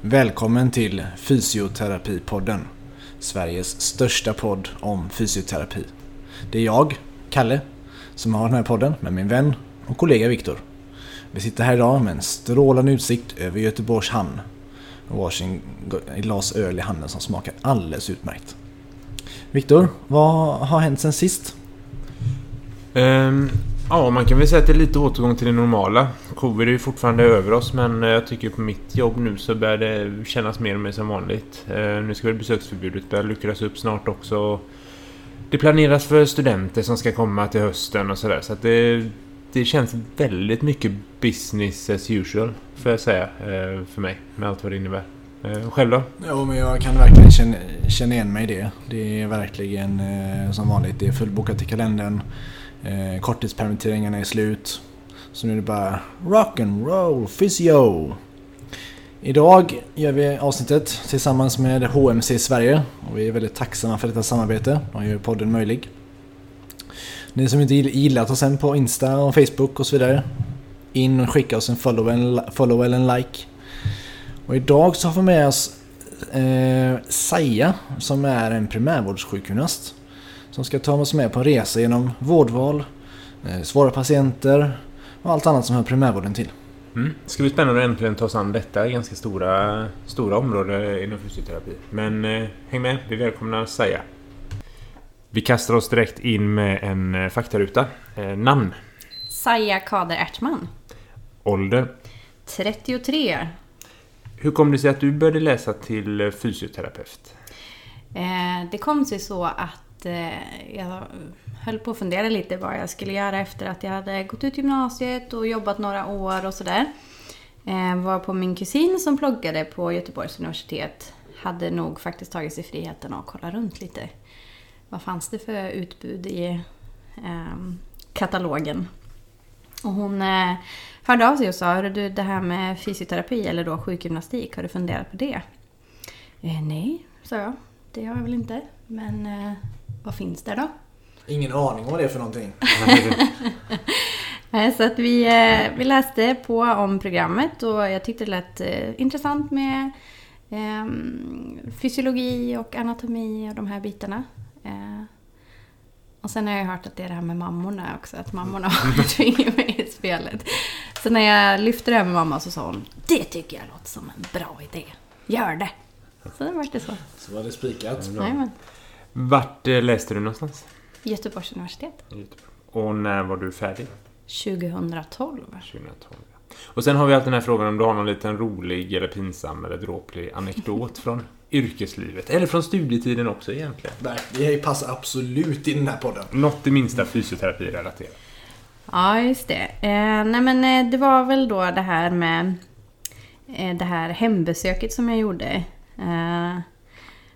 Välkommen till Fysioterapipodden. Sveriges största podd om fysioterapi. Det är jag, Kalle, som har den här podden med min vän och kollega Viktor. Vi sitter här idag med en strålande utsikt över Göteborgs hamn och varsin glas öl i handen som smakar alldeles utmärkt. Viktor, vad har hänt sen sist? Um, ja, man kan väl säga att det är lite återgång till det normala. Covid är ju fortfarande över oss men eh, jag tycker på mitt jobb nu så börjar det kännas mer och mer som vanligt. Eh, nu ska väl besöksförbudet börja luckras upp snart också. Det planeras för studenter som ska komma till hösten och sådär så att det, det känns väldigt mycket business as usual får jag säga eh, för mig med allt vad det innebär. Själv då? Jo, men jag kan verkligen känna, känna igen mig i det. Det är verkligen eh, som vanligt. Det är fullbokat i kalendern. Eh, korttidspermitteringarna är slut. Så nu är det bara rock and roll physio. Idag gör vi avsnittet tillsammans med HMC Sverige och vi är väldigt tacksamma för detta samarbete. De gör podden möjlig. Ni som inte gillat oss än på Insta och Facebook och så vidare. In och skicka oss en follow, en follow eller en like. Och idag så har vi med oss eh, Saja som är en primärvårdssjukgymnast. Som ska ta oss med på en resa genom vårdval, eh, svåra patienter och allt annat som hör primärvården till. Mm. Det ska bli spännande att äntligen ta oss an detta ganska stora, stora område inom fysioterapi. Men eh, häng med, vi välkomnar Saja. Vi kastar oss direkt in med en eh, faktaruta. Eh, namn? Saja Kader Ertman. Ålder? 33. Hur kom det sig att du började läsa till fysioterapeut? Eh, det kom sig så att eh, jag höll på att fundera lite vad jag skulle göra efter att jag hade gått ut gymnasiet och jobbat några år och sådär. Eh, var på min kusin som pluggade på Göteborgs universitet hade nog faktiskt tagit sig friheten att kolla runt lite. Vad fanns det för utbud i ehm, katalogen? Och hon eh, hörde av sig och sa, du det här med fysioterapi eller då sjukgymnastik, har du funderat på det? Eh, nej, sa jag. Det har jag väl inte. Men eh, vad finns det då? Ingen aning om vad det är för någonting. Så att vi, eh, vi läste på om programmet och jag tyckte det lät eh, intressant med eh, fysiologi och anatomi och de här bitarna. Eh, och sen har jag hört att det är det här med mammorna också, att mammorna har tvingat med i spelet. Så när jag lyfte det här med mamma så sa hon Det tycker jag låter som en bra idé. Gör det! Så det var det så. Så var det spikat. Jajamän. Vart eh, läste du någonstans? Göteborgs universitet. Och när var du färdig? 2012. 2012. Och sen har vi alltid den här frågan om du har någon liten rolig eller pinsam eller dråplig anekdot från yrkeslivet. Eller från studietiden också egentligen. Nej, det passar absolut i den här podden. Något det minsta fysioterapirelaterat. Ja, just det. Eh, nej men eh, det var väl då det här med eh, det här hembesöket som jag gjorde. Eh,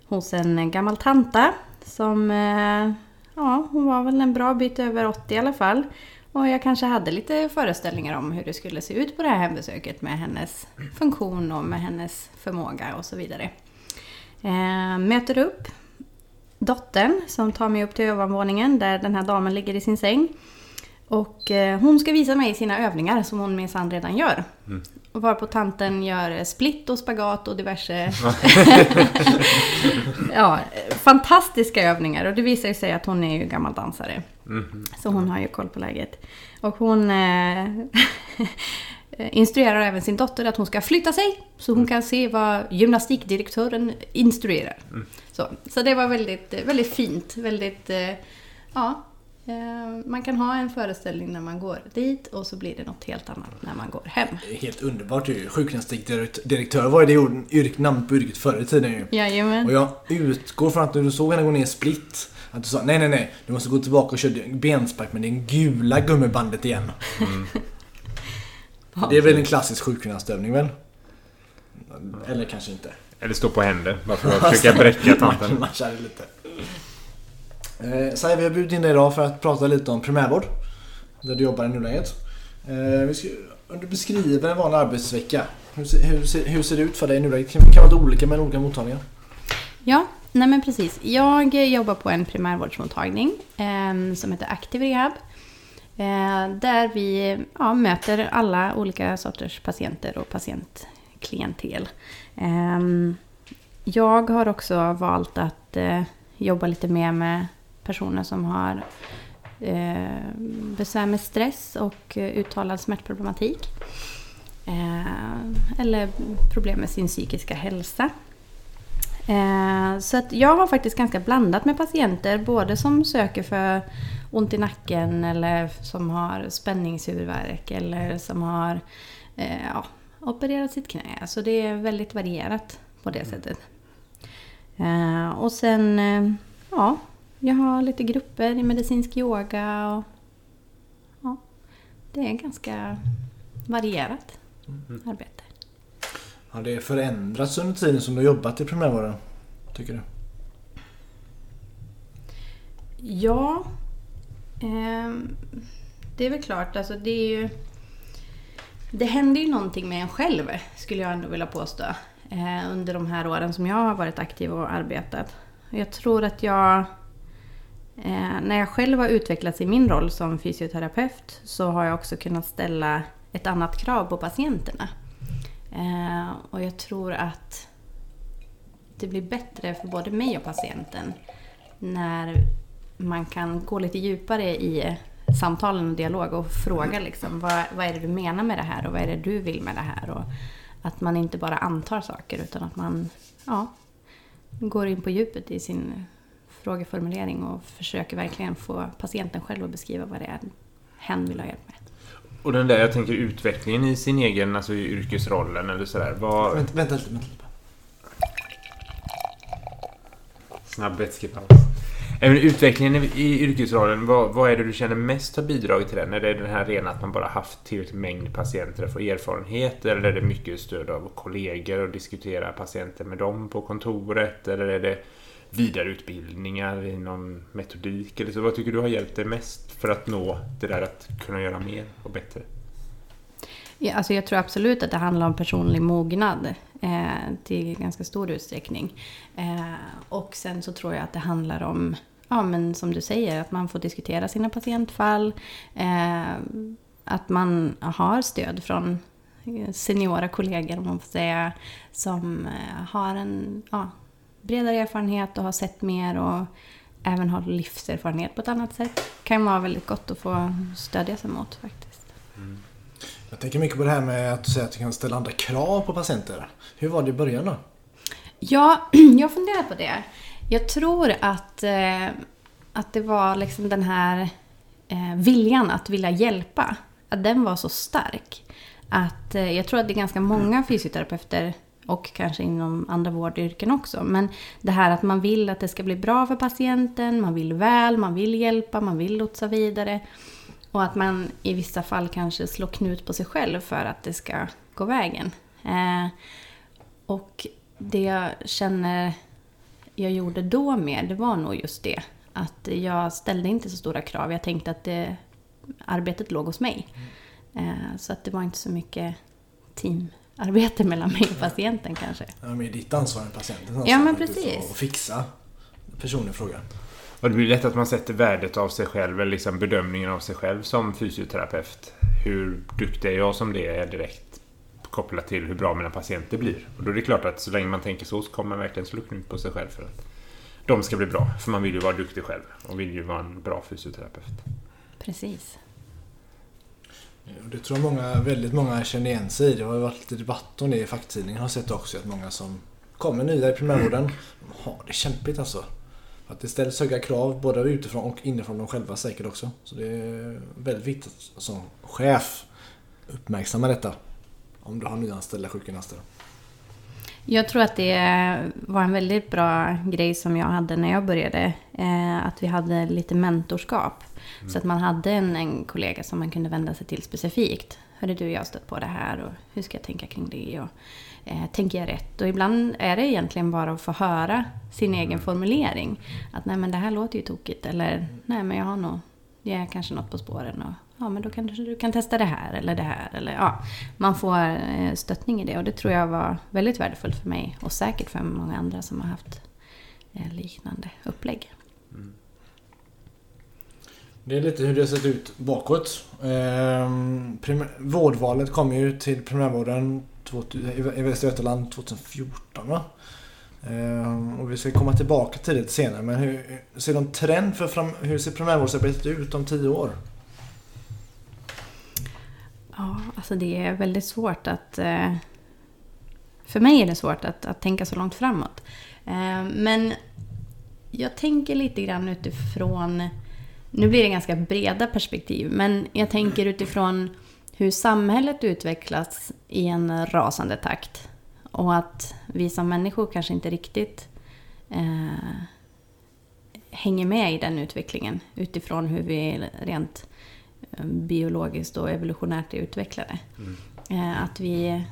hos en gammal tanta som, eh, ja, hon var väl en bra bit över 80 i alla fall. Och jag kanske hade lite föreställningar om hur det skulle se ut på det här hembesöket med hennes funktion och med hennes förmåga och så vidare. Eh, möter upp dottern som tar mig upp till ovanvåningen där den här damen ligger i sin säng. Och eh, hon ska visa mig sina övningar som hon minsann redan gör. Mm. Och varpå tanten gör split och spagat och diverse ja, fantastiska övningar. Och det visar sig att hon är ju gammal dansare. Mm. Så hon har ju koll på läget. Och hon eh, instruerar även sin dotter att hon ska flytta sig så hon mm. kan se vad gymnastikdirektören instruerar. Mm. Så, så det var väldigt, väldigt fint. Väldigt, eh, ja, Eh, man kan ha en föreställning när man går dit och så blir det något helt annat när man går hem. Helt underbart ju. Sjukgymnastdirektör var det yrk, namn på yrket förr i tiden ju. Jajamän. Och jag utgår från att när du såg henne gå ner split att du sa nej nej nej, du måste gå tillbaka och köra benspark med det gula gummibandet igen. Mm. det är väl en klassisk sjukgymnastövning väl? Eller kanske inte. Eller stå på händer, bara för att försöka bräcka tanten. man, man lite. Eh, så vi har bjudit in dig idag för att prata lite om primärvård. Där du jobbar i nuläget. Eh, ska, om du beskriver en vanlig arbetsvecka. Hur, hur, hur ser det ut för dig i nuläget? Det kan vara olika med olika mottagningar. Ja, nej men precis. Jag jobbar på en primärvårdsmottagning eh, som heter Active Rehab. Eh, där vi ja, möter alla olika sorters patienter och patientklientel. Eh, jag har också valt att eh, jobba lite mer med personer som har eh, besvär med stress och eh, uttalad smärtproblematik. Eh, eller problem med sin psykiska hälsa. Eh, så att jag har faktiskt ganska blandat med patienter, både som söker för ont i nacken eller som har spänningshuvudvärk eller som har eh, ja, opererat sitt knä. Så det är väldigt varierat på det sättet. Eh, och sen, eh, ja, jag har lite grupper i medicinsk yoga och ja, det är ganska varierat Mm. arbete. Har det förändrats under tiden som du har jobbat i primärvården? Tycker du? Ja, ehm, det är väl klart. Alltså det är ju... Det händer ju någonting med en själv, skulle jag ändå vilja påstå. Eh, under de här åren som jag har varit aktiv och arbetat. Jag tror att jag... Eh, när jag själv har utvecklats i min roll som fysioterapeut så har jag också kunnat ställa ett annat krav på patienterna. Eh, och jag tror att det blir bättre för både mig och patienten när man kan gå lite djupare i samtalen och dialog och fråga liksom, vad, vad är det du menar med det här och vad är det du vill med det här? Och att man inte bara antar saker utan att man ja, går in på djupet i sin frågeformulering och försöker verkligen få patienten själv att beskriva vad det är hen vill ha hjälp med. Och den där, jag tänker utvecklingen i sin egen, alltså i yrkesrollen eller sådär. Vad... Vänta, vänta lite. Vänta. lite. Snabb vätskepaus. Även utvecklingen i yrkesrollen, vad, vad är det du känner mest har bidragit till den? Är det den här rena att man bara haft tillräcklig mängd patienter att få erfarenhet? Eller är det mycket stöd av kollegor och diskutera patienter med dem på kontoret? Eller är det vidareutbildningar inom metodik? Eller så? Vad tycker du har hjälpt dig mest för att nå det där att kunna göra mer och bättre? Ja, alltså jag tror absolut att det handlar om personlig mognad eh, till ganska stor utsträckning. Eh, och sen så tror jag att det handlar om, ja men som du säger, att man får diskutera sina patientfall. Eh, att man har stöd från eh, seniora kollegor, om man får säga, som eh, har en ja, bredare erfarenhet och har sett mer och även har livserfarenhet på ett annat sätt. kan vara väldigt gott att få stödja sig mot faktiskt. Jag tänker mycket på det här med att du säger att du kan ställa andra krav på patienter. Hur var det i början då? Ja, jag funderar på det. Jag tror att, eh, att det var liksom den här eh, viljan att vilja hjälpa. Att den var så stark. Att eh, jag tror att det är ganska många fysioterapeuter och kanske inom andra vårdyrken också. Men det här att man vill att det ska bli bra för patienten, man vill väl, man vill hjälpa, man vill lotsa vidare. Och att man i vissa fall kanske slår knut på sig själv för att det ska gå vägen. Eh, och det jag känner jag gjorde då mer, det var nog just det. Att jag ställde inte så stora krav. Jag tänkte att det, arbetet låg hos mig. Eh, så att det var inte så mycket teamarbete mellan mig och patienten kanske. Ja, med ditt ansvar än patientens ansvar. Ja, men precis. Och fixa personen i fråga. Och det blir lätt att man sätter värdet av sig själv, eller liksom bedömningen av sig själv som fysioterapeut. Hur duktig är jag som det är direkt kopplat till hur bra mina patienter blir. Och då är det klart att så länge man tänker så så kommer man verkligen slå knut på sig själv för att de ska bli bra. För man vill ju vara duktig själv och vill ju vara en bra fysioterapeut. Precis. Det tror jag många, väldigt många känner igen sig i. Det har ju varit lite debatt om det i facktidningen. Har sett också att många som kommer nya i primärvården de har det kämpigt alltså. Att det ställs höga krav både utifrån och inifrån dem själva säkert också. Så det är väldigt viktigt som chef uppmärksamma detta. Om du har nyanställda sjukgymnaster. Jag tror att det var en väldigt bra grej som jag hade när jag började. Eh, att vi hade lite mentorskap. Så att man hade en, en kollega som man kunde vända sig till specifikt. Hörde du, jag har stött på det här och hur ska jag tänka kring det? Och, eh, tänker jag rätt? Och ibland är det egentligen bara att få höra sin egen formulering. Att nej men det här låter ju tokigt. Eller nej men jag har nog, jag är kanske något på spåren. Och, ja men då kanske du kan testa det här eller det här. Eller, ja, man får eh, stöttning i det och det tror jag var väldigt värdefullt för mig. Och säkert för många andra som har haft eh, liknande upplägg. Mm. Det är lite hur det har sett ut bakåt. Eh, vårdvalet kom ju till primärvården i Västra Götaland 2014 va? Eh, och vi ska komma tillbaka till det senare. Men hur ser de trend för fram, hur ser primärvårdsarbetet ut om tio år? Ja, alltså det är väldigt svårt att... Eh, för mig är det svårt att, att tänka så långt framåt. Eh, men jag tänker lite grann utifrån... Nu blir det ganska breda perspektiv, men jag tänker utifrån hur samhället utvecklas i en rasande takt. Och att vi som människor kanske inte riktigt eh, hänger med i den utvecklingen utifrån hur vi rent eh, biologiskt och evolutionärt är utvecklade. Mm. Eh, att vi,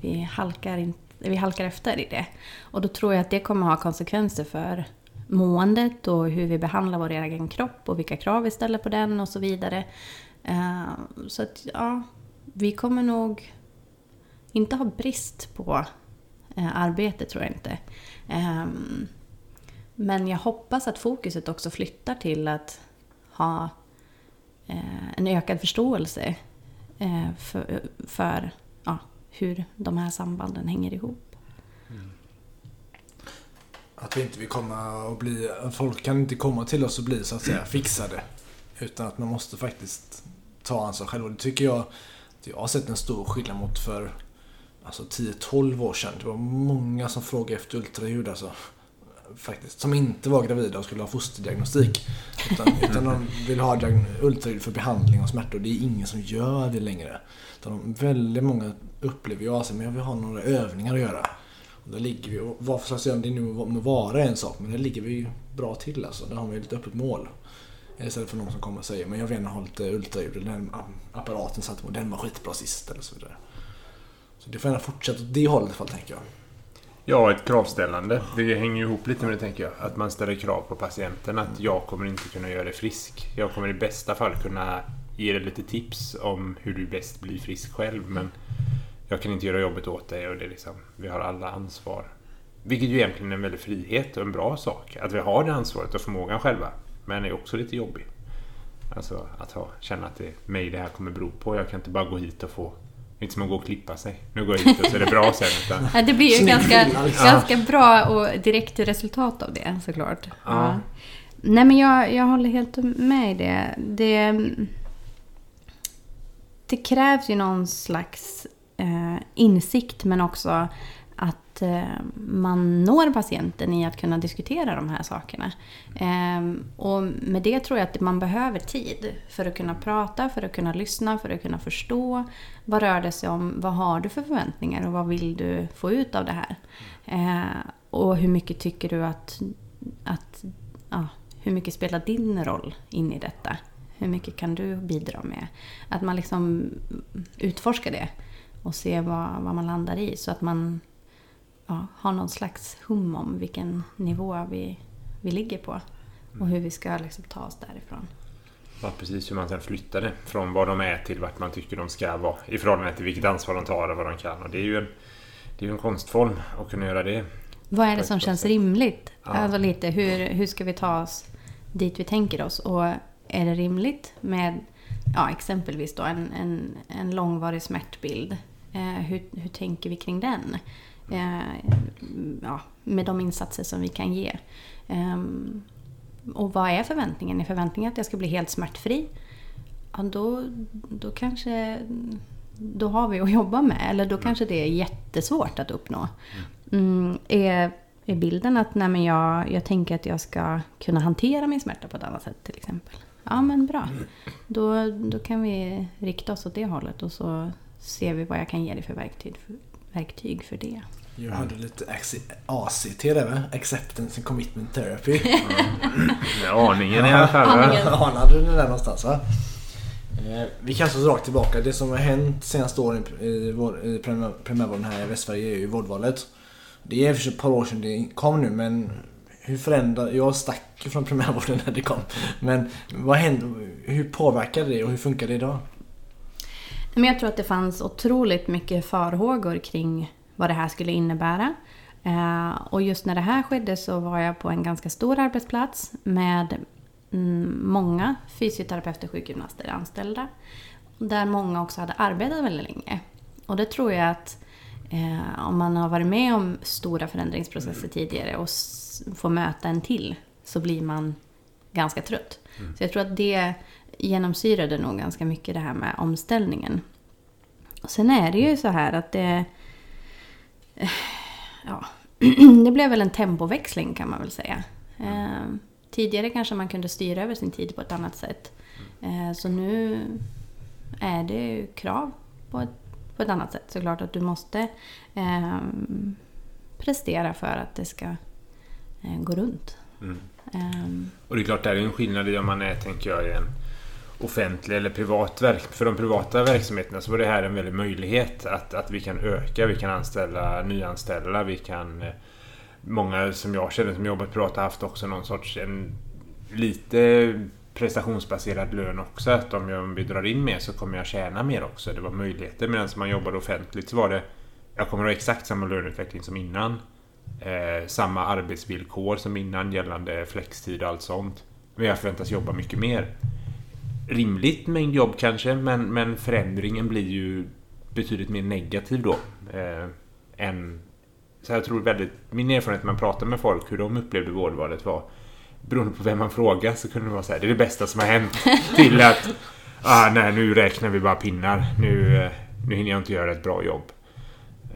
vi, halkar in, vi halkar efter i det. Och då tror jag att det kommer ha konsekvenser för måendet och hur vi behandlar vår egen kropp och vilka krav vi ställer på den och så vidare. Eh, så att ja, vi kommer nog inte ha brist på eh, arbete, tror jag inte. Men jag hoppas att fokuset också flyttar till att ha en ökad förståelse eh, för, för ja, hur de här sambanden hänger ihop. Mm. Att vi inte vill komma och bli... Folk kan inte komma till oss och bli så att säga fixade. Utan att man måste faktiskt ta ansvar själv. Och det tycker jag... Jag har sett en stor skillnad mot för alltså 10-12 år sedan. Det var många som frågade efter ultraljud alltså. Faktiskt. Som inte var gravida och skulle ha fosterdiagnostik. Utan, utan de vill ha ultraljud för behandling av smärtor. Det är ingen som gör det längre. Utan väldigt många upplever ju att jag vill ha några övningar att göra. Och där ligger vi, och vad för slags övning det nu må vara en sak, men där ligger vi ju bra till alltså. Där har vi ett öppet mål. Istället för någon som kommer och säger men jag vill gärna ha lite ultraljud. Den apparaten satt på, den var skitbra sist eller så vidare. Så det får gärna fortsätta åt det hållet i alla fall, tänker jag. Ja, ett kravställande. Det hänger ju ihop lite med det, tänker jag. Att man ställer krav på patienten. Att jag kommer inte kunna göra dig frisk. Jag kommer i bästa fall kunna ge dig lite tips om hur du bäst blir frisk själv. Men jag kan inte göra jobbet åt dig och det är liksom, vi har alla ansvar. Vilket ju egentligen är en väldig frihet och en bra sak. Att vi har det ansvaret och förmågan själva. Men det är också lite jobbigt. Alltså att ha, känna att det är mig det här kommer bero på. Jag kan inte bara gå hit och få inte som att gå och klippa sig. Nu går jag hit och så är det bra sen. Utan... Ja, det blir ju ganska, ganska bra och direkt resultat av det såklart. Ja. ja. Nej men jag, jag håller helt med i det. det. Det krävs ju någon slags eh, insikt men också att eh, man når patienten i att kunna diskutera de här sakerna. Ehm, och med det tror jag att man behöver tid för att kunna prata, för att kunna lyssna, för att kunna förstå. Vad rör det sig om? Vad har du för förväntningar och vad vill du få ut av det här? Eh, och hur mycket tycker du att, att ja, hur mycket spelar din roll in i detta? Hur mycket kan du bidra med? Att man liksom utforskar det och ser vad, vad man landar i så att man ja, ha någon slags hum om vilken nivå vi, vi ligger på. Och hur vi ska liksom ta oss därifrån. Ja, precis hur man sen flyttar det från vad de är till vart man tycker de ska vara. I förhållande till vilket ansvar de tar och vad de kan. Och det är ju en, det är en konstform att kunna göra det. Vad är det som känns rimligt? Ja. Alltså lite, hur, hur ska vi ta oss dit vi tänker oss? Och är det rimligt med ja, exempelvis då en, en, en långvarig smärtbild? Eh, hur, hur tänker vi kring den? Eh, ja, med de insatser som vi kan ge. Ehm, och vad är förväntningen? Är förväntningen att jag ska bli helt smärtfri? Ja, då, då kanske då har vi att jobba med. Eller då mm. kanske det är jättesvårt att uppnå. Mm, är, är bilden att nej, men jag, jag tänker att jag ska kunna hantera min smärta på ett annat sätt till exempel? Ja men bra. Då, då kan vi rikta oss åt det hållet och så ser vi vad jag kan ge dig för verktyg, verktyg för det. Jag hade lite ACT där va? Acceptance and Commitment Therapy. Mm. aningen i alla fall. Anade du det där någonstans va? Eh, vi kastar oss rakt tillbaka. Det som har hänt senaste åren i, i primärvården här i Västsverige är ju vårdvalet. Det är för ett par år sedan det kom nu men hur förändrar... Jag stack från primärvården när det kom. Men vad hände? Hur påverkade det och hur funkar det idag? Men jag tror att det fanns otroligt mycket farhågor kring vad det här skulle innebära. Eh, och just när det här skedde så var jag på en ganska stor arbetsplats med mm, många fysioterapeuter och sjukgymnaster anställda. Där många också hade arbetat väldigt länge. Och det tror jag att eh, om man har varit med om stora förändringsprocesser tidigare och får möta en till så blir man ganska trött. Så jag tror att det genomsyrade nog ganska mycket det här med omställningen. Och sen är det ju så här att det... eh, Ja, det blev väl en tempoväxling kan man väl säga. Eh, tidigare kanske man kunde styra över sin tid på ett annat sätt. Eh, så nu är det ju krav på ett, på ett annat sätt. Såklart att du måste eh, prestera för att det ska eh, gå runt. Mm. Eh, Och det är klart, det är en skillnad i om man är, tänker jag, i en offentlig eller privat verk. För de privata verksamheterna så var det här en väldig möjlighet att, att vi kan öka, vi kan anställa, nyanställa, vi kan... Eh, många som jag känner som jobbat privat har haft också någon sorts en lite prestationsbaserad lön också. Att om, jag, om vi drar in mer så kommer jag tjäna mer också. Det var möjligheter. Medan man jobbade offentligt så var det... Jag kommer att ha exakt samma löneutveckling som innan. Eh, samma arbetsvillkor som innan gällande flextid och allt sånt. Men jag förväntas jobba mycket mer. Rimligt mängd jobb kanske, men, men förändringen blir ju betydligt mer negativ då. Eh, än, så jag tror väldigt, min erfarenhet när man pratar med folk hur de upplevde vårdvalet var beroende på vem man frågar så kunde det vara så här, det är det bästa som har hänt. till att, ah, nej nu räknar vi bara pinnar. Nu, eh, nu hinner jag inte göra ett bra jobb.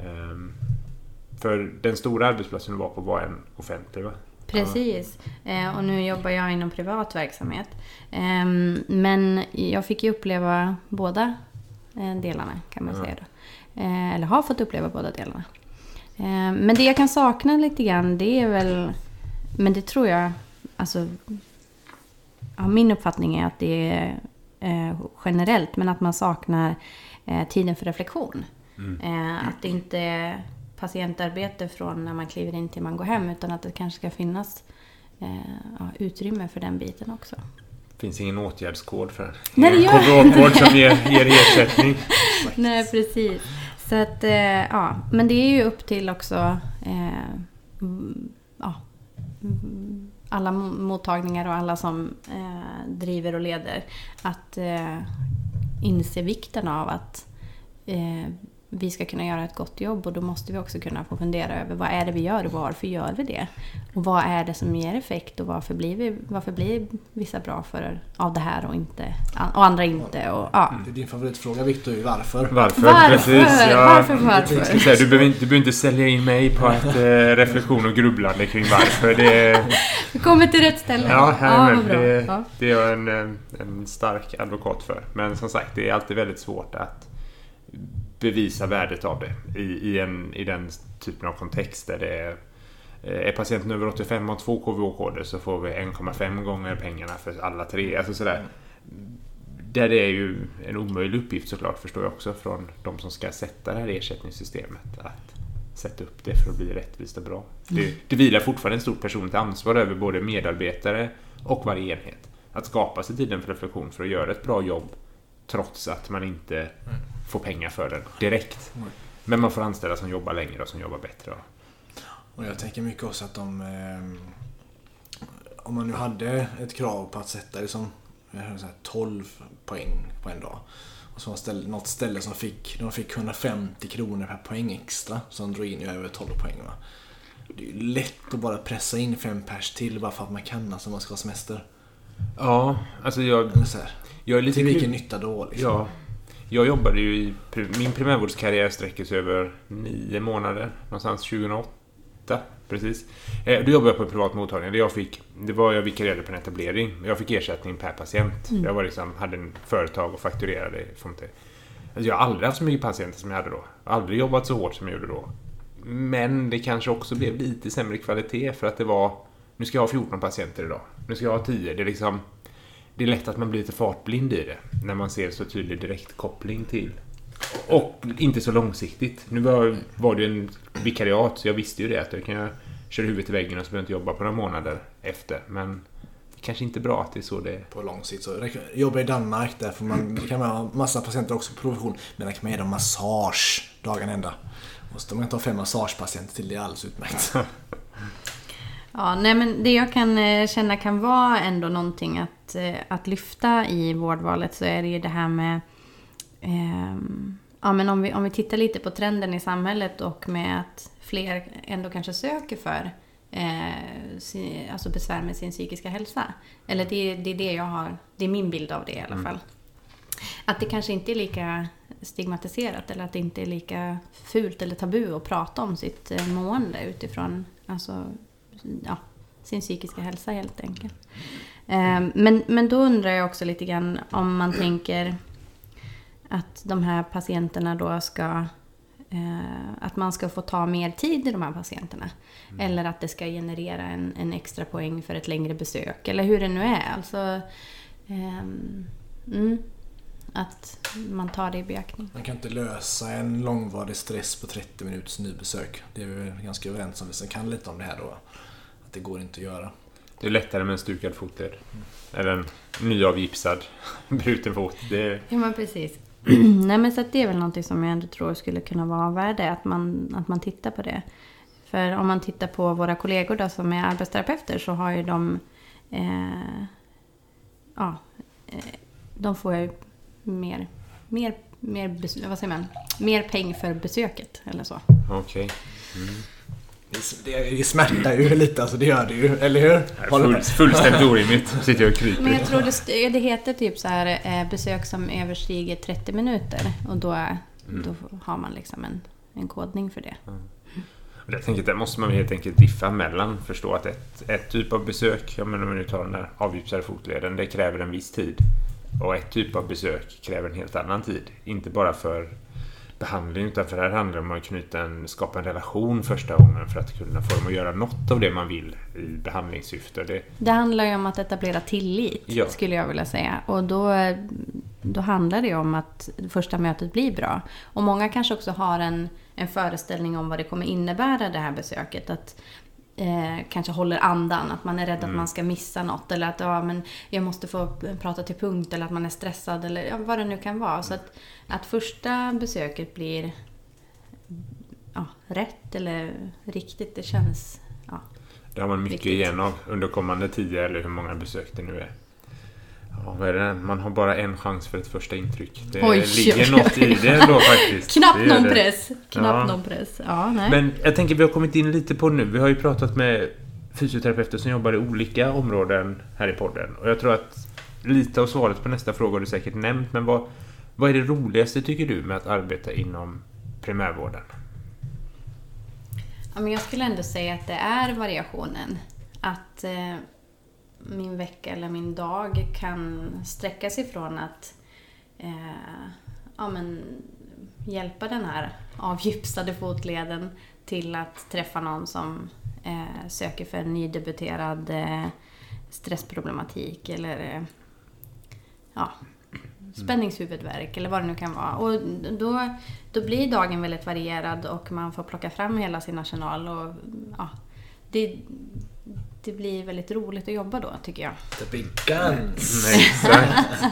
Ehm, för den stora arbetsplatsen du var på var en offentlig va? Precis. Eh, och nu jobbar jag inom privat verksamhet. Ehm, men jag fick ju uppleva båda eh, delarna kan man Ja. säga. Då. Eh, eller har fått uppleva båda delarna. Ehm, men det jag kan sakna lite grann det är väl... Men det tror jag... Alltså, ja, min uppfattning är att det är eh, generellt. Men att man saknar tiden för reflektion. Eh, att det inte patientarbete från när man kliver in till man går hem utan att det kanske ska finnas eh, utrymme för den biten också. finns ingen åtgärdskod för Nej, det gör- som ger, ger ersättning. Nej, precis. Så att, eh, ja. Men det är ju upp till också eh, ja, alla mo- mottagningar och alla som eh, driver och leder att eh, inse vikten av att eh, vi ska kunna göra ett gott jobb och då måste vi också kunna få fundera över vad är det vi gör och varför gör vi det? Och vad är det som ger effekt och varför blir, vi, varför blir vissa bra för, av det här och, inte, och andra inte? Och, ja. Det är din favoritfråga Viktor, är ju varför? Varför? Varför? Precis, ja. Varför, varför? du, behöver inte, du behöver inte sälja in mig på att eh, reflektion och grubblande kring varför. Det, Vi kommer till rätt ställe. ja, ja ja, det, Ja. det är jag en, eh, en stark advokat för. Men som sagt, det är alltid väldigt svårt att bevisa värdet av det i, i, en, i den typen av kontext där det är eh, är patienten över 85 och två KVH-koder så får vi 1,5 gånger pengarna för alla tre. Alltså sådär. Där det är ju en omöjlig uppgift såklart förstår jag också från de som ska sätta det här ersättningssystemet. Att sätta upp det för att bli rättvist och bra. Det, det vilar fortfarande ett stort personligt ansvar över både medarbetare och varje enhet. Att skapa sig tiden för reflektion för att göra ett bra jobb trots att man inte får pengar för den direkt. Men man får anställa som jobbar längre och som jobbar bättre. Och jag tänker mycket också att de... Eh, om man nu hade ett krav på att sätta liksom, jag hörde så här 12 poäng på en dag. Och så var ställe, något ställe som fick, de fick 150 kronor per poäng extra. Som drog in över 12 poäng. Va? Det är ju lätt att bara pressa in fem pers till bara för att man kan, alltså man ska ha semester. Ja, alltså jag, Eller Så här, jag är lite till vilken nytta då liksom? Ja. Jag jobbade ju i... Min primärvårdskarriär sträcker sig över nio månader. Någonstans 2008. Precis. Eh, då jobbade jag på en privat mottagning. Där jag fick... Det var jag vikarierade på en etablering. Jag fick ersättning per patient. Jag var liksom, hade en företag och fakturerade. Alltså jag har aldrig haft så mycket patienter som jag hade då. Aldrig jobbat så hårt som jag gjorde då. Men det kanske också blev lite sämre kvalitet för att det var... Nu ska jag ha 14 patienter idag. Nu ska jag ha 10. Det är liksom... Det är lätt att man blir lite fartblind i det. När man ser så tydlig direktkoppling till. Och inte så långsiktigt. Nu var, var det en vikariat så jag visste ju det att jag kan köra huvudet i väggen och så behöver jag inte jobba på några månader efter. Men det kanske inte är bra att det är så det är. På lång sikt så jobbar i Danmark där får man, kan man ha massa patienter också på provision. Men där kan man ge dem massage dagen ända. Och så man inte har fem massagepatienter till det är alldeles utmärkt. Ja, nej men det jag kan eh, känna kan vara ändå någonting att, eh, att lyfta i vårdvalet så är det ju det här med ehm, ja, men om, vi, om vi tittar lite på trenden i samhället och med att fler ändå kanske söker för eh, sin, alltså besvär med sin psykiska hälsa. Eller det, det är det jag har, det är min bild av det i alla Mm. fall. Att det kanske inte är lika stigmatiserat eller att det inte är lika fult eller tabu att prata om sitt eh, mående utifrån alltså, ja, sin psykiska hälsa helt enkelt. Eh, Men, men då undrar jag också lite grann om man tänker att de här patienterna då ska eh, att man ska få ta mer tid i de här patienterna. Eller att det ska generera en, en extra poäng för ett längre besök. Eller hur det nu är. Alltså, ehm, mm, att man tar det i beaktning. Man kan inte lösa en långvarig stress på 30 minuters nybesök. Det är vi ganska överens om. Vi kan lite om det här då. Det går inte att göra. Det är lättare med en stukad fotled. Eller en nyavgipsad bruten fot. Det, Ja men precis. Nej men så att det är väl någonting som jag ändå tror skulle kunna vara av värde. Att man, att man tittar på det. För om man tittar på våra kollegor då som är arbetsterapeuter så har ju de... Eh, ja, eh, de får ju mer, mer, mer, vad säger man? mer peng för besöket eller så. Okej. Det, det, det smärtar ju lite, alltså det gör det ju. Eller hur? Full, fullständigt orimligt. Sitter jag och kryper. Men jag tror det, det heter typ så här eh, besök som överstiger 30 minuter. Och då, då har man liksom en, en kodning för det. Jag tänker att där måste man helt enkelt diffa mellan. Förstå att ett, ett typ av besök, ja, men om vi nu tar den där avgipsade fotleden, det kräver en viss tid. Och ett typ av besök kräver en helt annan tid. Inte bara för behandling utan för det här handlar om att knyta en, skapa en relation första gången för att kunna få dem att göra något av det man vill i behandlingssyfte. Det, Det handlar ju om att etablera tillit, Ja. skulle jag vilja säga. Och då, då handlar det ju om att första mötet blir bra. Och många kanske också har en, en föreställning om vad det kommer innebära, det här besöket. Att eh, kanske håller andan, att man är rädd att man ska missa något. Eller att ja, men jag måste få prata till punkt, eller att man är stressad, eller ja, vad det nu kan vara. Så att, att första besöket blir ja, rätt eller riktigt, det känns... Ja. det har man mycket Viktigt. igen av under kommande tio eller hur många besök det nu är. Ja, vad är det? Man har bara en chans för ett första intryck. Det Oj, ligger något i det då faktiskt. Knappt Det någon det. press. Knappt Ja. någon press. Ja, nej. Men jag tänker vi har kommit in lite på nu. Vi har ju pratat med fysioterapeuter som jobbar i olika områden här i podden. Och jag tror att lite av svaret på nästa fråga har du säkert nämnt. Men vad, vad är det roligaste tycker du med att arbeta inom primärvården? Ja, men jag skulle ändå säga att det är variationen. Att eh, min vecka eller min dag kan sträcka sig från att eh, ja, men, hjälpa den här avgipsade fotleden till att träffa någon som eh, söker för en nydebuterad eh, stressproblematik eller eh, ja, spänningshuvudvärk eller vad det nu kan vara. Och då, då blir dagen väldigt varierad och man får plocka fram hela sin arsenal. Och, ja, det, det blir väldigt roligt att jobba då, tycker jag. The big guns. Nej, exakt.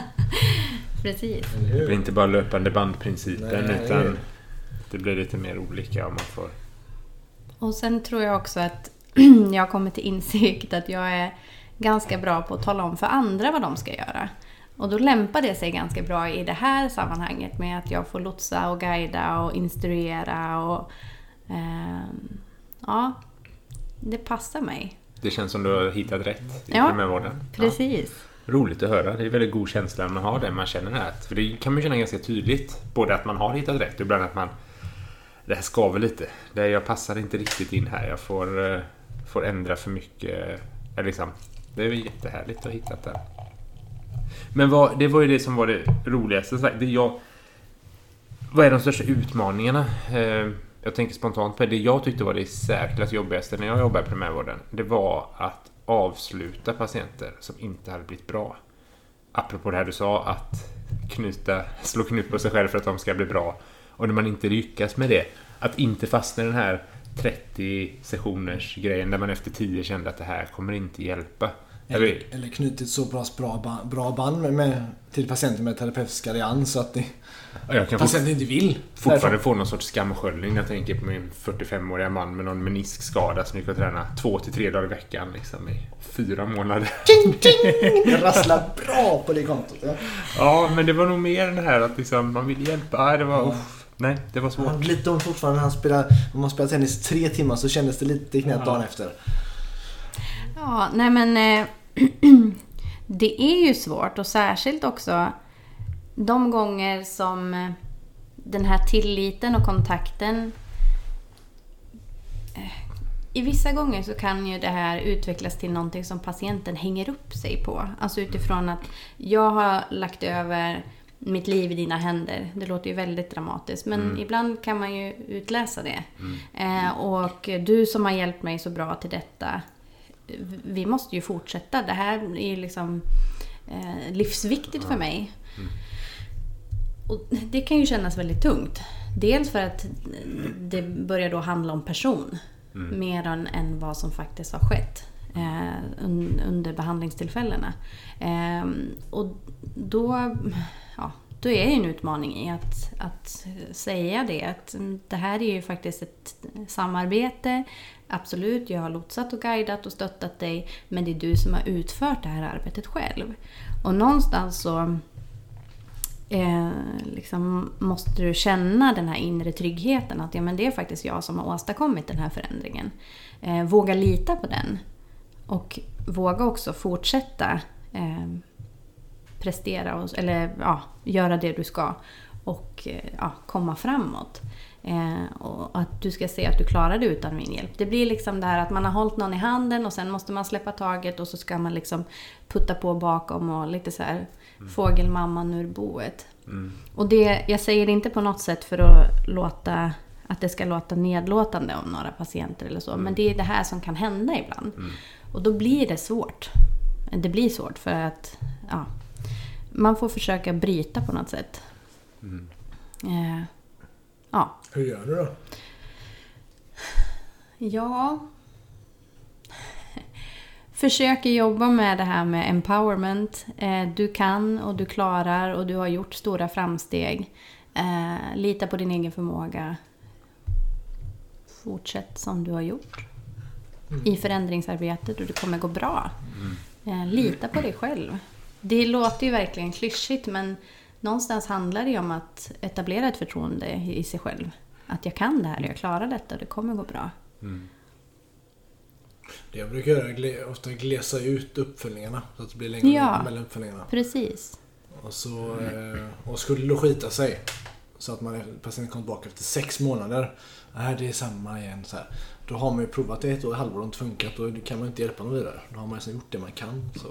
Precis. Det blir inte bara löpande bandprincipen Nej. utan det blir lite mer olika om man får... Och sen tror jag också att jag har kommit till insikt att jag är ganska bra på att tala om för andra vad de ska göra. Och då lämpar det sig ganska bra i det här sammanhanget med att jag får lotsa och guida och instruera och... ehm, ja, det passar mig. Det känns som du har hittat rätt i Ja, primärvården. Ja. Precis. Roligt att höra. Det är väldigt god känsla när man har det. Man känner det här. För det kan man känna ganska tydligt. Både att man har hittat rätt och ibland att man... Det här skaver lite. Det jag passar inte riktigt in här. Jag får, eh, får ändra för mycket. Eller liksom, det är jättehärligt att ha hittat det. Men vad, det var ju det som var det roligaste. Det jag, vad är de största utmaningarna? Jag tänker spontant på det. Det jag tyckte var det särskilt jobbigaste när jag jobbade i primärvården. Det var att avsluta patienter som inte hade blivit bra. Apropå det här du sa att knyta, slå knut på sig själv för att de ska bli bra. Och när man inte lyckas med det, att inte fastna i den här 30 sessioners grejen där man efter 10 kände att det här kommer inte hjälpa. Eller, Eller, knutit så bra, bra, bra band med, med, till patienter med terapeutisk allians så att det, Ja, jag kan patienten inte vill. fortfarande få någon sorts skamsköljning när jag tänker på min 45-åriga man med någon meniskskada som gick och träna två till tre dagar i veckan liksom, i fyra månader. Ting, ting! Det rasslar bra på det kontot. Ja. Ja, men det var nog mer det här att liksom, man vill hjälpa. Nej, Det var, uff. Nej, det var svårt. lite ont fortfarande när han spelade, om man spelar tennis tre timmar så kändes det lite i knät Ja. dagen efter. Ja, nej men eh, det är ju svårt och särskilt också de gånger som den här tilliten och kontakten eh, i vissa gånger så kan ju det här utvecklas till någonting som patienten hänger upp sig på. Alltså utifrån att jag har lagt över mitt liv i dina händer. Det låter ju väldigt dramatiskt men ibland kan man ju utläsa det. Eh, och du som har hjälpt mig så bra till detta vi måste ju fortsätta. Det här är liksom eh, livsviktigt för mig. Och det kan ju kännas väldigt tungt. Dels för att det börjar då handla om person. Mer än, än vad som faktiskt har skett eh, un, under behandlingstillfällena. Eh, och då, ja, då är det en utmaning i att, att säga det. Att det här är ju faktiskt ett samarbete. Absolut, jag har lotsat och guidat och stöttat dig. Men det är du som har utfört det här arbetet själv. Och någonstans så eh, liksom måste du känna den här inre tryggheten. Att ja, men det är faktiskt jag som har åstadkommit den här förändringen. Eh, våga lita på den. Och våga också fortsätta eh, prestera, och, eller ja, göra det du ska. Och eh, ja, komma framåt. Eh, och att du ska se att du klarar det utan min hjälp. Det blir liksom det här att man har hållit någon i handen och sen måste man släppa taget och så ska man liksom putta på bakom och lite så här fågelmamman ur boet. Och det, jag säger det inte på något sätt för att låta att det ska låta nedlåtande om några patienter eller så. Men det är det här som kan hända ibland. Och då blir det svårt. Det blir svårt för att ja, man får försöka bryta på något sätt. Eh, ja, Hur gör du då? Ja. Försöker jobba med det här med empowerment. Eh, Du kan och du klarar och du har gjort stora framsteg. Eh, Lita på din egen förmåga. Fortsätt som du har gjort. I förändringsarbetet och det kommer gå bra. Eh, Lita på dig själv. Det låter ju verkligen klyschigt men någonstans handlar det ju om att etablera ett förtroende i sig själv. Att jag kan det här, jag klarar detta och det kommer gå bra. Det jag brukar göra är ofta glesa ut uppföljningarna så att det blir längre Ja. mellan uppföljningarna. Precis. Och, så, eh, och skulle det skita sig så att man patienten kommer tillbaka efter sex månader. Nej, det är samma igen. Så här. Då har man ju provat det ett år, halvår och inte funkat och då kan man inte hjälpa någon vidare. Då har man liksom gjort det man kan. Så.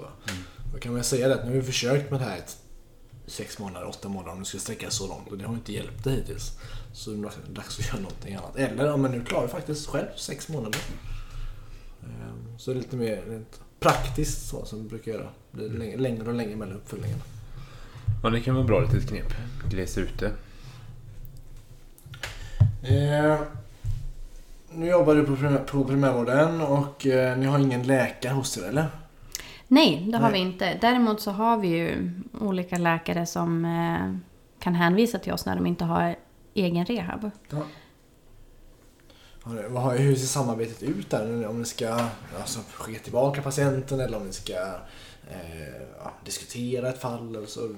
Då kan man säga det att nu har vi försökt med det här ett, sex månader, åtta månader om det ska sträcka så långt och det har inte hjälpt dig hittills. Så det är dags att göra någonting annat. Eller om man nu klarar faktiskt själv sex månader. Eh, Så det är lite mer praktiskt så som vi brukar göra. Det blir längre- och längre mellan uppföljningarna. Ja, det kan vara bra litet knep. Glesa ut det. Eh, nu jobbar du på, primär, på primärvården och eh, ni har ingen läkare hos er eller? Nej, det har Nej. vi inte. Däremot så har vi ju olika läkare som eh, kan hänvisa till oss när de inte har egen rehab. Ja. Har Hur ser samarbetet ut där? Om ni ska alltså, skicka tillbaka patienten eller om ni ska eh, ja, diskutera ett fall? Eller så,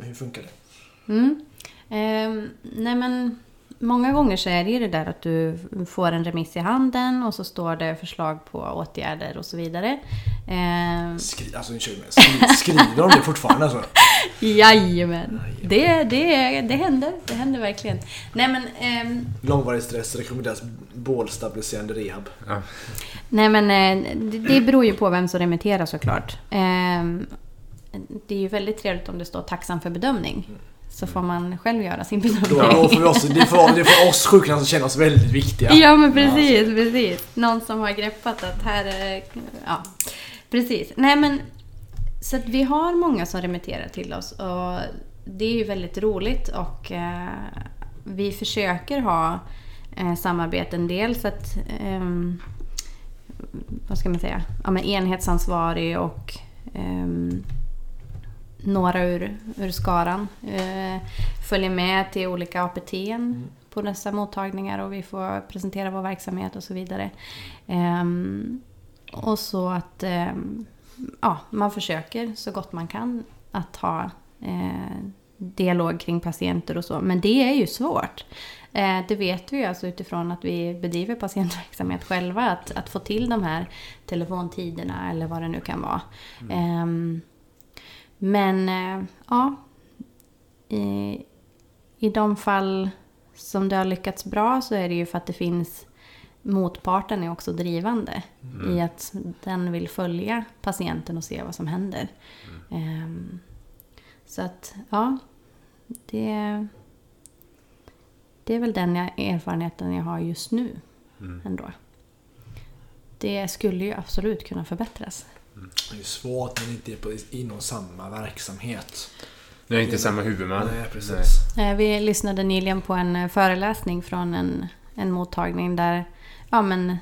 hur funkar det? Mm. Eh, nej men, många gånger så är det ju det där att du får en remiss i handen och så står det förslag på åtgärder och så vidare. Eh, Skri, alltså, ursäkta mig, skri, skriver de det fortfarande? Alltså? jajamän! Det, det, det händer, det händer verkligen. Nej men, ehm, Långvarig stress rekommenderas bålstabiliserande rehab. Ja. Nej men eh, det, det beror ju på vem som remitterar såklart. Ehm, Det är ju väldigt trevligt om det står tacksam för bedömning. Så får man själv göra sin Då, bedömning. då får vi oss, det, får, det får oss sjukhus känna oss väldigt viktiga. Ja men precis, precis. Någon som har greppat att här är... Ja, precis. Nej men... Så att vi har många som remitterar till oss och det är ju väldigt roligt och eh, vi försöker ha eh, samarbeten. Dels att... ehm, vad ska man säga? Ja, men enhetsansvarig och ehm, några ur, ur skaran eh, följer med till olika APT på dessa mottagningar och vi får presentera vår verksamhet och så vidare. Ehm, och så att ehm, ja, man försöker så gott man kan att ha eh, dialog kring patienter och så. Men det är ju svårt. Eh, det vet vi ju alltså utifrån att vi bedriver patientverksamhet själva. Att, att få till de här telefontiderna eller vad det nu kan vara. Mm. Men eh, ja, i, i de fall som det har lyckats bra så är det ju för att det finns motparten är också drivande mm. i att den vill följa patienten och se vad som händer. Mm. Um, så att, ja, det, det är väl den erfarenheten jag har just nu mm. ändå. Det skulle ju absolut kunna förbättras. Mm. Det är svårt när det inte är på, inom samma verksamhet. Det är inte samma huvudman. Nej, precis. Nej. Vi lyssnade nyligen på en eh, föreläsning från en, en mottagning där ja, men,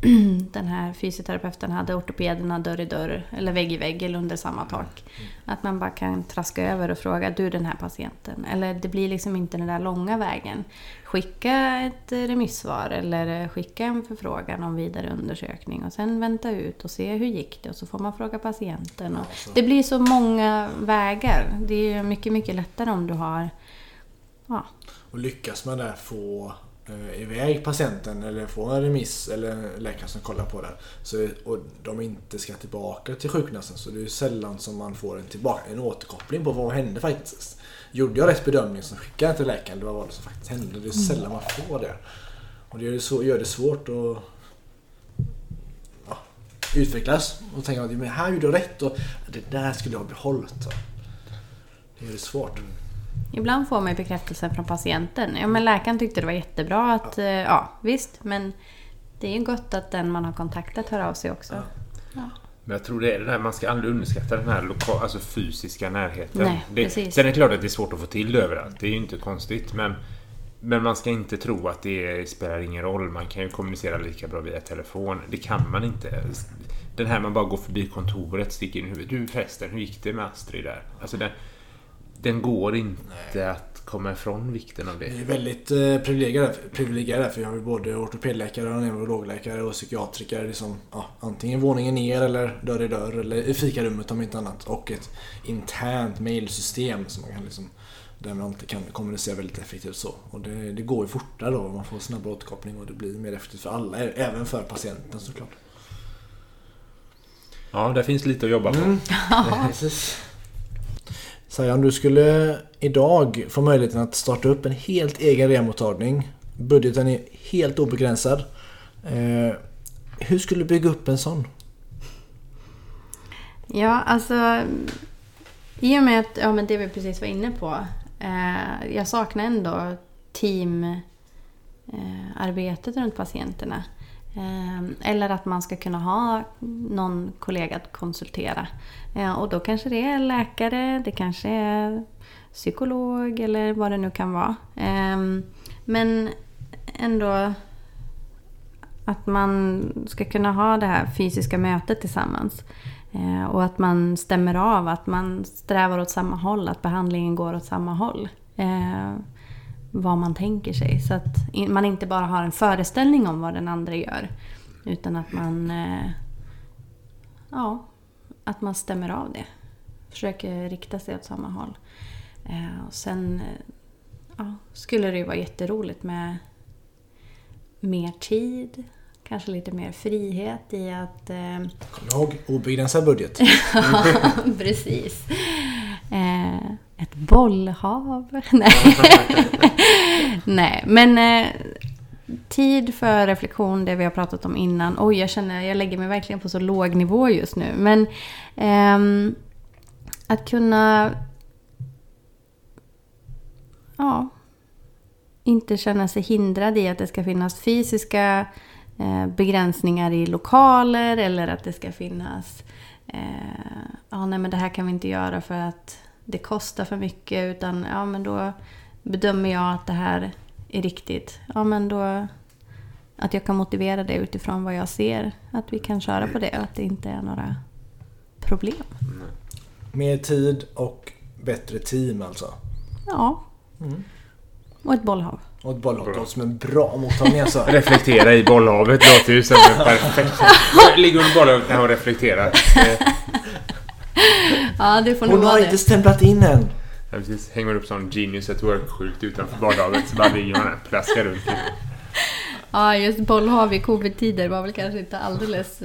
den här fysioterapeuten hade ortopederna dörr i dörr eller vägg i vägg eller under samma tak. Mm. Att man bara kan traska över och fråga du den här patienten. Eller det blir liksom inte den där långa vägen. Skicka ett remissvar eller skicka en förfrågan om vidare undersökning och sen vänta ut och se hur gick det och så får man fråga patienten. Och det blir så många vägar. Det är mycket, mycket lättare om du har ja. Och lyckas man där få eh, iväg patienten eller få en remiss eller läkaren som kollar på det så, och de inte ska tillbaka till sjukgymnasten så det är sällan som man får en, tillbaka, en återkoppling på vad hände faktiskt. Gjorde jag rätt bedömning så skickar jag till läkaren eller vad var det som faktiskt hände. Det är sällan man får det. Och det gör det, så, gör det svårt att ja, utvecklas och tänka att men här gjorde jag rätt och det där skulle jag ha behållit. Det gör det svårt. Ibland får man ju bekräftelse från patienten. Ja, men läkaren tyckte det var jättebra att, ja, eh, ja visst, men det är ju gott att den man har kontaktat hör av sig också. Ja. Ja. Men jag tror det är det där, man ska aldrig underskatta den här lokal, alltså fysiska närheten. Nej, det, precis. Sen är det klart att det är svårt att få till det överallt. Det är ju inte konstigt. Men, men man ska inte tro att det spelar ingen roll. Man kan ju kommunicera lika bra via telefon. Det kan man inte. Den här man bara går förbi kontoret, sticker in huvudet. Du förresten, hur gick det med Astrid där? Alltså den, den går inte Nej. att komma ifrån vikten av det. Vi är väldigt eh, privilegierade, privilegierade för vi har ju både ortopedläkare, och neurologläkare och psykiatriker. Liksom, ja, antingen våningen ner eller dörr i dörr eller i fikarummet om inte annat. Och ett internt mailsystem som man kan liksom, där man alltid kan kommunicera väldigt effektivt så. Och det, det går ju fortare då, man får snabb återkoppling och det blir mer effektivt för alla, även för patienten såklart. Ja, där finns lite att jobba på. Mm. Säg om du skulle idag få möjligheten att starta upp en helt egen remottagning. Budgeten är helt obegränsad. Eh, hur skulle du bygga upp en sån? Ja, alltså i och med att, ja, men det vi precis var inne på. Eh, jag saknar ändå teamarbetet eh, runt patienterna. Ehm, eller att man ska kunna ha någon kollega att konsultera. Eh, och då kanske det är läkare, det kanske är psykolog eller vad det nu kan vara. Ehm, men ändå att man ska kunna ha det här fysiska mötet tillsammans. Eh, och att man stämmer av, att man strävar åt samma håll, att behandlingen går åt samma håll ehm, vad man tänker sig. Så att man inte bara har en föreställning om vad den andra gör. Utan att man, eh, ja, att man stämmer av det. Försöker rikta sig åt samma håll. Eh, och sen eh, ja, skulle det ju vara jätteroligt med mer tid. Kanske lite mer frihet i att... Kom ihåg, obegränsad budget. precis. Eh, ett bollhav. Nej. Nej, men eh, tid för reflektion, det vi har pratat om innan. Oj, jag känner jag lägger mig verkligen på så låg nivå just nu. Men eh, att kunna... Ja. Inte känna sig hindrad i att det ska finnas fysiska eh, begränsningar i lokaler eller att det ska finnas... Eh, ja, nej men det här kan vi inte göra för att det kostar för mycket utan ja men då bedömer jag att det här är riktigt. Ja men då att jag kan motivera det utifrån vad jag ser. Att vi kan köra på det och att det inte är några problem. Mer tid och bättre team alltså? Ja. Mm. Och ett bollhav. Och ett bollhav låter som en bra mottagning alltså. Reflektera i bollhavet låter ju som en perfekt... Ligger under bollhavet när hon reflekterar. ja, det får Hon har inte stämplat in än. Ja, precis. Hänger upp sån Genius at Work-skylt utanför badhavet så bara ligger man där och plaskar runt. Ja, just bollhav i covid-tider var väl kanske inte alldeles...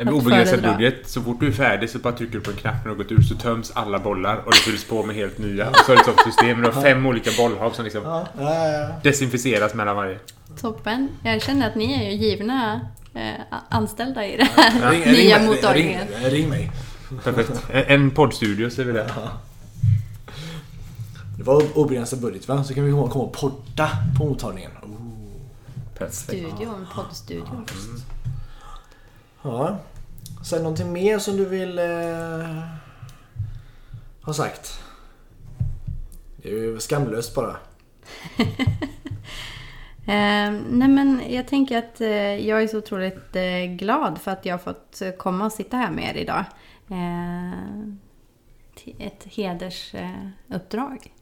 Eh, En Att obegränsad budget. Så fort du är färdig så bara trycker du på en knapp när du gått ur så töms alla bollar och det fylls på med helt nya. Och så har du ett sånt system. Du har fem olika bollhav som liksom Ja, ja, ja. desinficeras mellan varje. toppen. Jag känner att ni är ju givna eh, anställda i det här Ring, nya ring, mottagningen. ring, ring mig. Perfekt. En, poddstudio så är vi där. Det var obegränsad budget va? Så kan vi komma och podda på mottagningen. Oh. Perfekt. Studion, poddstudion. Ja. Sen någonting mer som du vill eh, ha sagt? Det är ju skamlöst bara. Eh, nej men jag tänker att eh, jag är så otroligt eh, glad för att jag har fått eh, komma och sitta här med er idag. Ehm, eh, ett hedersuppdrag.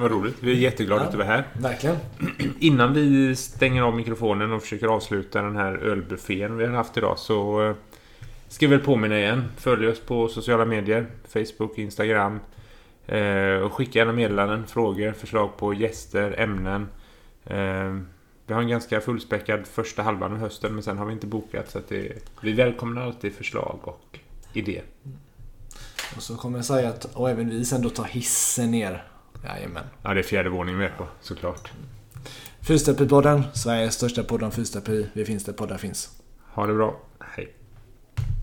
Vad roligt. Vi är jätteglada att du var här. Verkligen. Innan vi stänger av mikrofonen och försöker avsluta den här ölbuffén vi har haft idag så eh, ska vi väl påminna igen. Följ oss på sociala medier. Facebook, Instagram. Eh, och skicka gärna meddelanden, frågor, förslag på gäster, ämnen. Eh, vi har en ganska fullspäckad första halvan av hösten men sen har vi inte bokat så att det, vi välkomnar alltid förslag och idéer. Och så kommer jag säga att, och även vi sen då tar hissen ner. Jajamän. Ja, det är fjärde våningen vi är på såklart. Fyrstepipodden, Sveriges största podd om fyrstepi. Vi finns där poddar finns. Ha det bra.